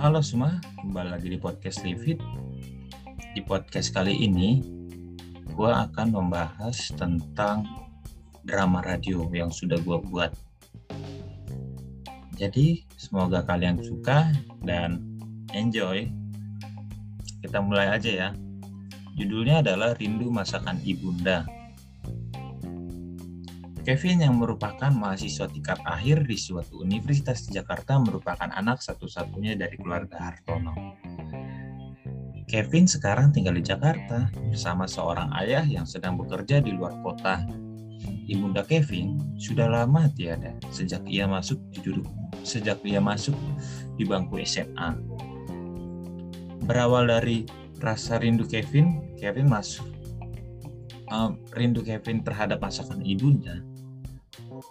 Halo semua, kembali lagi di podcast Livit. Di podcast kali ini, gue akan membahas tentang drama radio yang sudah gue buat. Jadi, semoga kalian suka dan enjoy. Kita mulai aja ya. Judulnya adalah Rindu Masakan Ibunda. Kevin yang merupakan mahasiswa tingkat akhir di suatu universitas di Jakarta merupakan anak satu-satunya dari keluarga Hartono. Kevin sekarang tinggal di Jakarta bersama seorang ayah yang sedang bekerja di luar kota. Ibunda Kevin sudah lama tiada sejak ia masuk di duduk sejak ia masuk di bangku SMA. Berawal dari rasa rindu Kevin, Kevin masuk uh, rindu Kevin terhadap masakan ibunya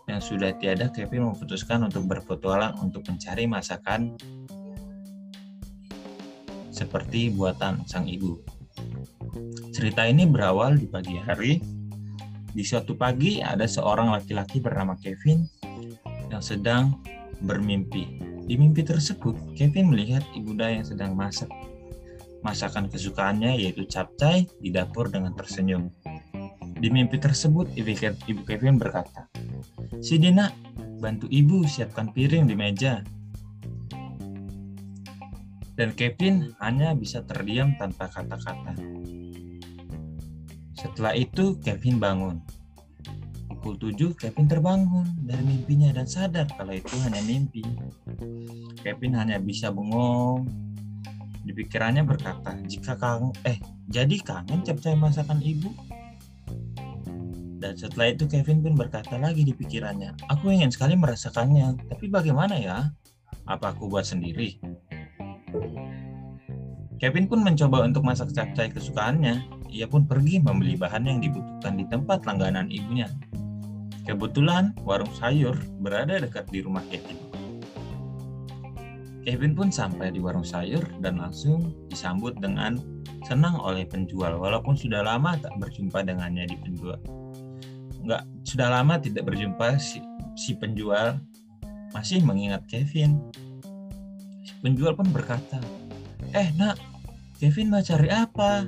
yang sudah tiada, Kevin memutuskan untuk berpetualang untuk mencari masakan seperti buatan sang ibu. Cerita ini berawal di pagi hari. Di suatu pagi ada seorang laki-laki bernama Kevin yang sedang bermimpi. Di mimpi tersebut, Kevin melihat ibunda yang sedang masak masakan kesukaannya yaitu capcay di dapur dengan tersenyum. Di mimpi tersebut, ibu Kevin berkata, Si Dina, bantu ibu siapkan piring di meja. Dan Kevin hanya bisa terdiam tanpa kata-kata. Setelah itu, Kevin bangun. Pukul 7, Kevin terbangun dari mimpinya dan sadar kalau itu hanya mimpi. Kevin hanya bisa bengong. Di pikirannya berkata, jika kangen, eh, jadi kangen capcay masakan ibu? Dan setelah itu Kevin pun berkata lagi di pikirannya, aku ingin sekali merasakannya, tapi bagaimana ya? Apa aku buat sendiri? Kevin pun mencoba untuk masak capcay kesukaannya. Ia pun pergi membeli bahan yang dibutuhkan di tempat langganan ibunya. Kebetulan warung sayur berada dekat di rumah Kevin. Kevin pun sampai di warung sayur dan langsung disambut dengan senang oleh penjual walaupun sudah lama tak berjumpa dengannya di penjual nggak sudah lama tidak berjumpa si, si penjual masih mengingat Kevin. Si penjual pun berkata, "Eh, Nak, Kevin mau cari apa?"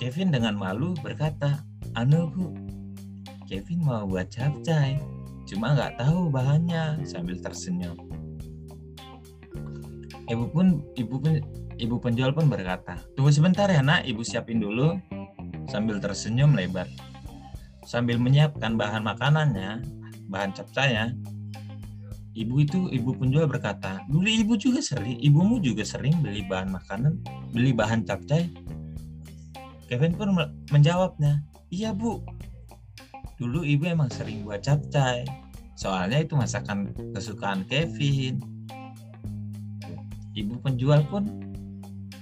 Kevin dengan malu berkata, "Anu, Bu. Kevin mau buat capcay, cuma nggak tahu bahannya." sambil tersenyum. Ibu pun ibu pun ibu penjual pun berkata, "Tunggu sebentar ya, Nak, Ibu siapin dulu." Sambil tersenyum lebar. Sambil menyiapkan bahan makanannya, bahan capcaya, ibu itu ibu penjual berkata, dulu ibu juga sering, ibumu juga sering beli bahan makanan, beli bahan capcay. Kevin pun menjawabnya, iya bu, dulu ibu emang sering buat capcay, soalnya itu masakan kesukaan Kevin. Ibu penjual pun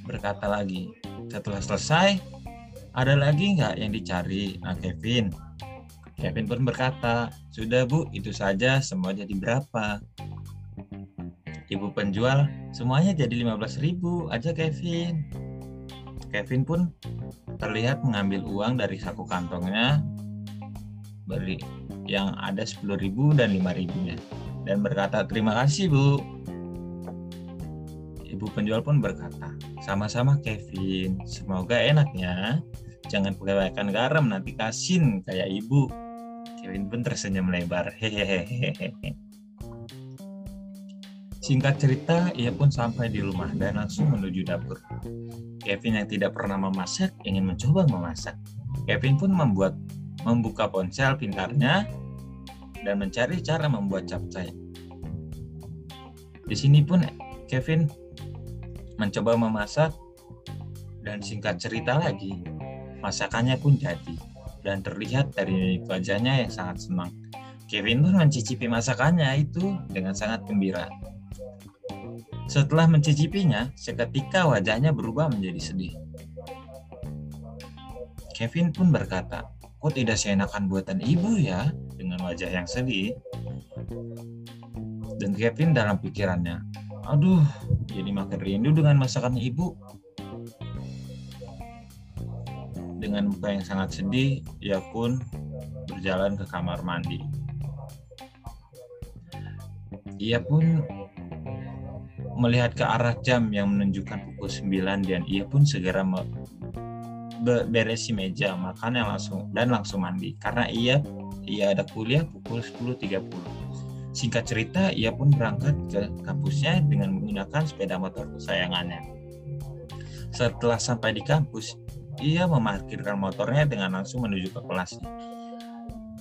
berkata lagi, setelah selesai, ada lagi nggak yang dicari? Nah Kevin, Kevin pun berkata, sudah bu, itu saja semua jadi berapa? Ibu penjual, semuanya jadi 15 ribu aja Kevin. Kevin pun terlihat mengambil uang dari saku kantongnya beri yang ada 10 ribu dan 5 ribunya dan berkata terima kasih bu ibu penjual pun berkata sama-sama Kevin semoga enaknya jangan pakai garam nanti kasin kayak ibu Kevin pun tersenyum lebar. Singkat cerita, ia pun sampai di rumah dan langsung menuju dapur. Kevin yang tidak pernah memasak ingin mencoba memasak. Kevin pun membuat membuka ponsel pintarnya dan mencari cara membuat capcay. Di sini pun Kevin mencoba memasak dan singkat cerita lagi, masakannya pun jadi dan terlihat dari wajahnya yang sangat senang. Kevin pun mencicipi masakannya itu dengan sangat gembira. Setelah mencicipinya, seketika wajahnya berubah menjadi sedih. Kevin pun berkata, kok tidak seenakan buatan ibu ya dengan wajah yang sedih. Dan Kevin dalam pikirannya, aduh, jadi makin rindu dengan masakan ibu. Dengan muka yang sangat sedih, ia pun berjalan ke kamar mandi. Ia pun melihat ke arah jam yang menunjukkan pukul 9 dan ia pun segera beresi meja makan yang langsung dan langsung mandi karena ia ia ada kuliah pukul 10.30. Singkat cerita, ia pun berangkat ke kampusnya dengan menggunakan sepeda motor kesayangannya. Setelah sampai di kampus, ia memarkirkan motornya dengan langsung menuju ke kelasnya.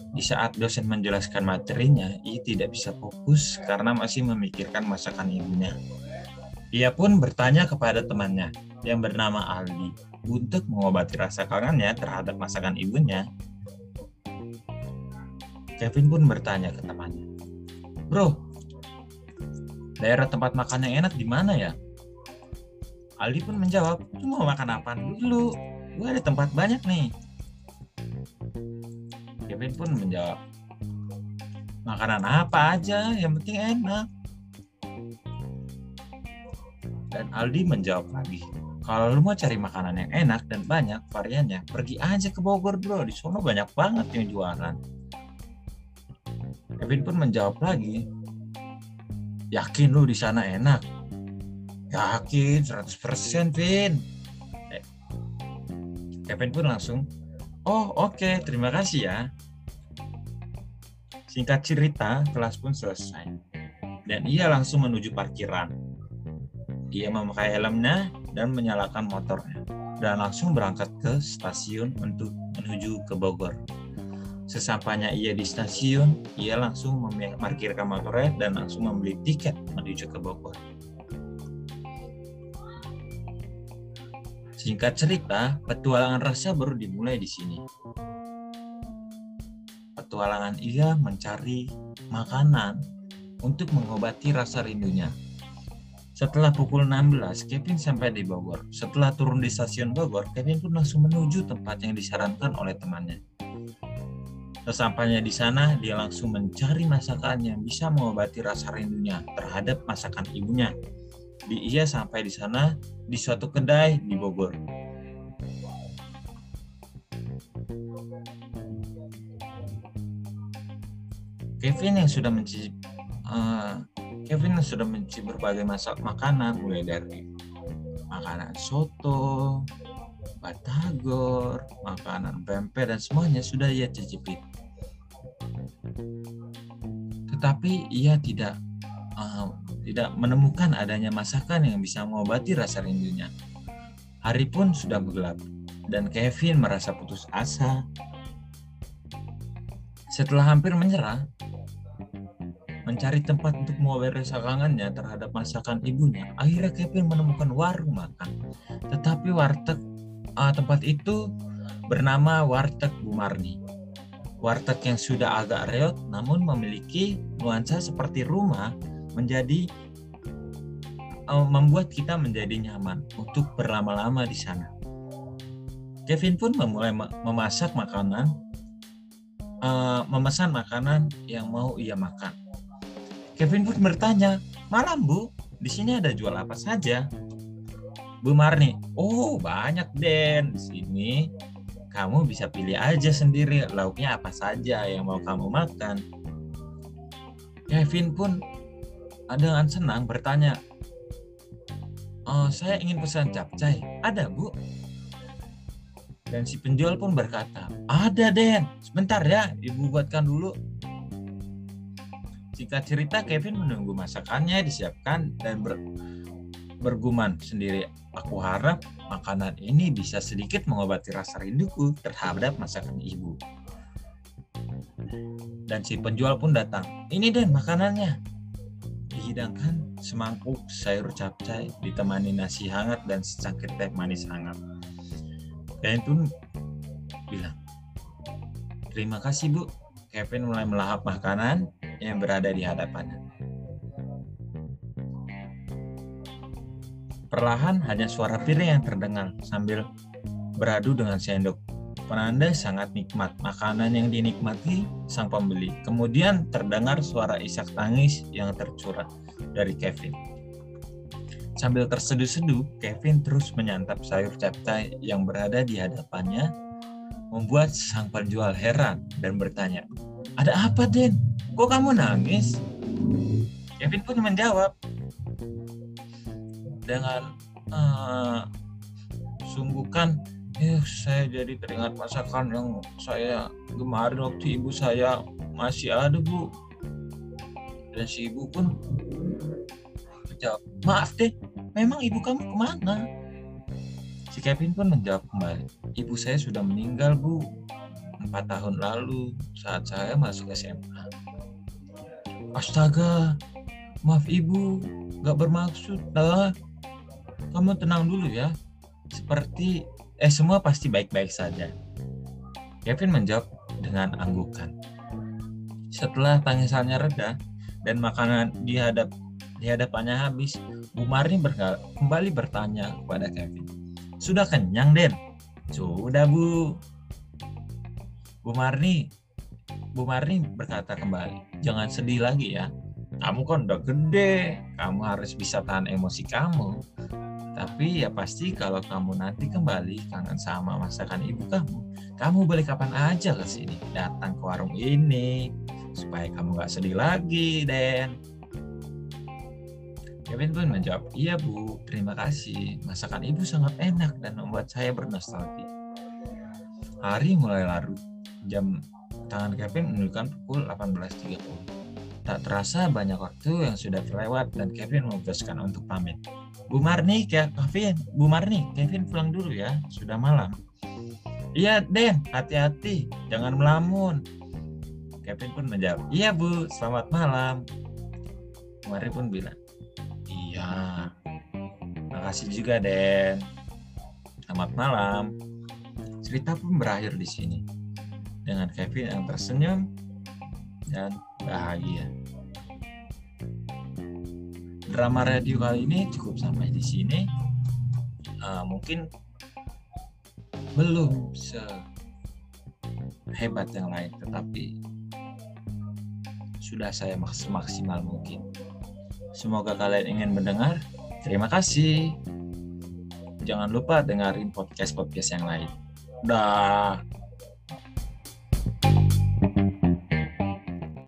Di saat dosen menjelaskan materinya, ia tidak bisa fokus karena masih memikirkan masakan ibunya. Ia pun bertanya kepada temannya yang bernama Aldi untuk mengobati rasa kangennya terhadap masakan ibunya. Kevin pun bertanya ke temannya, Bro, daerah tempat makan yang enak di mana ya? Aldi pun menjawab, Lu mau makan apa dulu? Gue ada tempat banyak nih. Kevin pun menjawab, makanan apa aja, yang penting enak. Dan Aldi menjawab lagi, kalau lu mau cari makanan yang enak dan banyak variannya, pergi aja ke Bogor bro, di sana banyak banget yang jualan. Kevin pun menjawab lagi, yakin lu di sana enak? Yakin 100% Vin. Kevin pun langsung, oh oke okay, terima kasih ya. Singkat cerita, kelas pun selesai. Dan ia langsung menuju parkiran. Ia memakai helmnya dan menyalakan motornya. Dan langsung berangkat ke stasiun untuk menuju ke Bogor. Sesampainya ia di stasiun, ia langsung memarkirkan motornya dan langsung membeli tiket menuju ke Bogor. Singkat cerita, petualangan rasa baru dimulai di sini. Petualangan ia mencari makanan untuk mengobati rasa rindunya. Setelah pukul 16, Kevin sampai di Bogor. Setelah turun di stasiun Bogor, Kevin pun langsung menuju tempat yang disarankan oleh temannya. Sesampainya di sana, dia langsung mencari masakan yang bisa mengobati rasa rindunya terhadap masakan ibunya. Ia sampai di sana di suatu kedai di Bogor. Kevin yang sudah mencicipi uh, Kevin yang sudah mencicipi berbagai masak makanan mulai dari makanan soto, batagor, makanan pempek dan semuanya sudah ia cicipi tetapi ia tidak tidak menemukan adanya masakan yang bisa mengobati rasa rindunya. Hari pun sudah bergelap dan Kevin merasa putus asa. Setelah hampir menyerah, mencari tempat untuk mengobati rasa kangennya terhadap masakan ibunya, akhirnya Kevin menemukan warung makan. Tetapi warteg uh, tempat itu bernama Warteg Bumarni. Warteg yang sudah agak reot namun memiliki nuansa seperti rumah menjadi uh, membuat kita menjadi nyaman untuk berlama-lama di sana. Kevin pun memulai memasak makanan, uh, memesan makanan yang mau ia makan. Kevin pun bertanya, malam bu, di sini ada jual apa saja? Bu Marni, oh banyak Den di sini kamu bisa pilih aja sendiri lauknya apa saja yang mau kamu makan. Kevin pun dengan senang bertanya, oh, saya ingin pesan capcay, ada bu? Dan si penjual pun berkata, ada Den, sebentar ya, ibu buatkan dulu. Jika cerita, Kevin menunggu masakannya disiapkan dan ber bergumam sendiri, aku harap makanan ini bisa sedikit mengobati rasa rinduku terhadap masakan ibu. Dan si penjual pun datang. Ini deh makanannya. Dihidangkan semangkuk sayur capcay ditemani nasi hangat dan secangkir teh manis hangat. Dan itu bilang, terima kasih bu. Kevin mulai melahap makanan yang berada di hadapannya. Perlahan hanya suara piring yang terdengar sambil beradu dengan sendok. Penanda sangat nikmat makanan yang dinikmati sang pembeli. Kemudian terdengar suara isak tangis yang tercurah dari Kevin. Sambil terseduh-seduh, Kevin terus menyantap sayur capcay yang berada di hadapannya, membuat sang penjual heran dan bertanya, "Ada apa, Den? Kok kamu nangis?" Kevin pun menjawab, dengan uh, sungguhkan eh saya jadi teringat masakan yang saya kemarin waktu ibu saya masih ada bu. Dan si ibu pun menjawab maaf deh memang ibu kamu ke mana? Si Kevin pun menjawab kembali ibu saya sudah meninggal bu empat tahun lalu saat saya masuk SMA astaga maaf ibu gak bermaksud. Lah kamu tenang dulu ya. Seperti Eh semua pasti baik-baik saja. Kevin menjawab dengan anggukan. Setelah tangisannya reda dan makanan di hadap di hadapannya habis, Bu Marni kembali bertanya kepada Kevin. Sudah kenyang, Den? Sudah, Bu. Bu Marni, Bu Marni berkata kembali, jangan sedih lagi ya. Kamu kan udah gede, kamu harus bisa tahan emosi kamu. Tapi ya pasti kalau kamu nanti kembali kangen sama masakan ibu kamu, kamu boleh kapan aja ke sini, datang ke warung ini, supaya kamu gak sedih lagi, Den. Kevin pun menjawab, iya bu, terima kasih. Masakan ibu sangat enak dan membuat saya bernostalgia. Hari mulai larut. Jam tangan Kevin menunjukkan pukul 18.30. Tak terasa banyak waktu yang sudah terlewat dan Kevin memutuskan untuk pamit. Bu Marni, Kevin, Bu Marni, Kevin pulang dulu ya, sudah malam. Iya, Den, hati-hati, jangan melamun. Kevin pun menjawab, iya Bu, selamat malam. Bu Marni pun bilang, iya, makasih juga Den. Selamat malam. Cerita pun berakhir di sini dengan Kevin yang tersenyum dan bahagia drama radio kali ini cukup sampai di sini. Uh, mungkin belum sehebat yang lain, tetapi sudah saya maksimal mungkin. Semoga kalian ingin mendengar. Terima kasih. Jangan lupa dengerin podcast-podcast yang lain. Dah.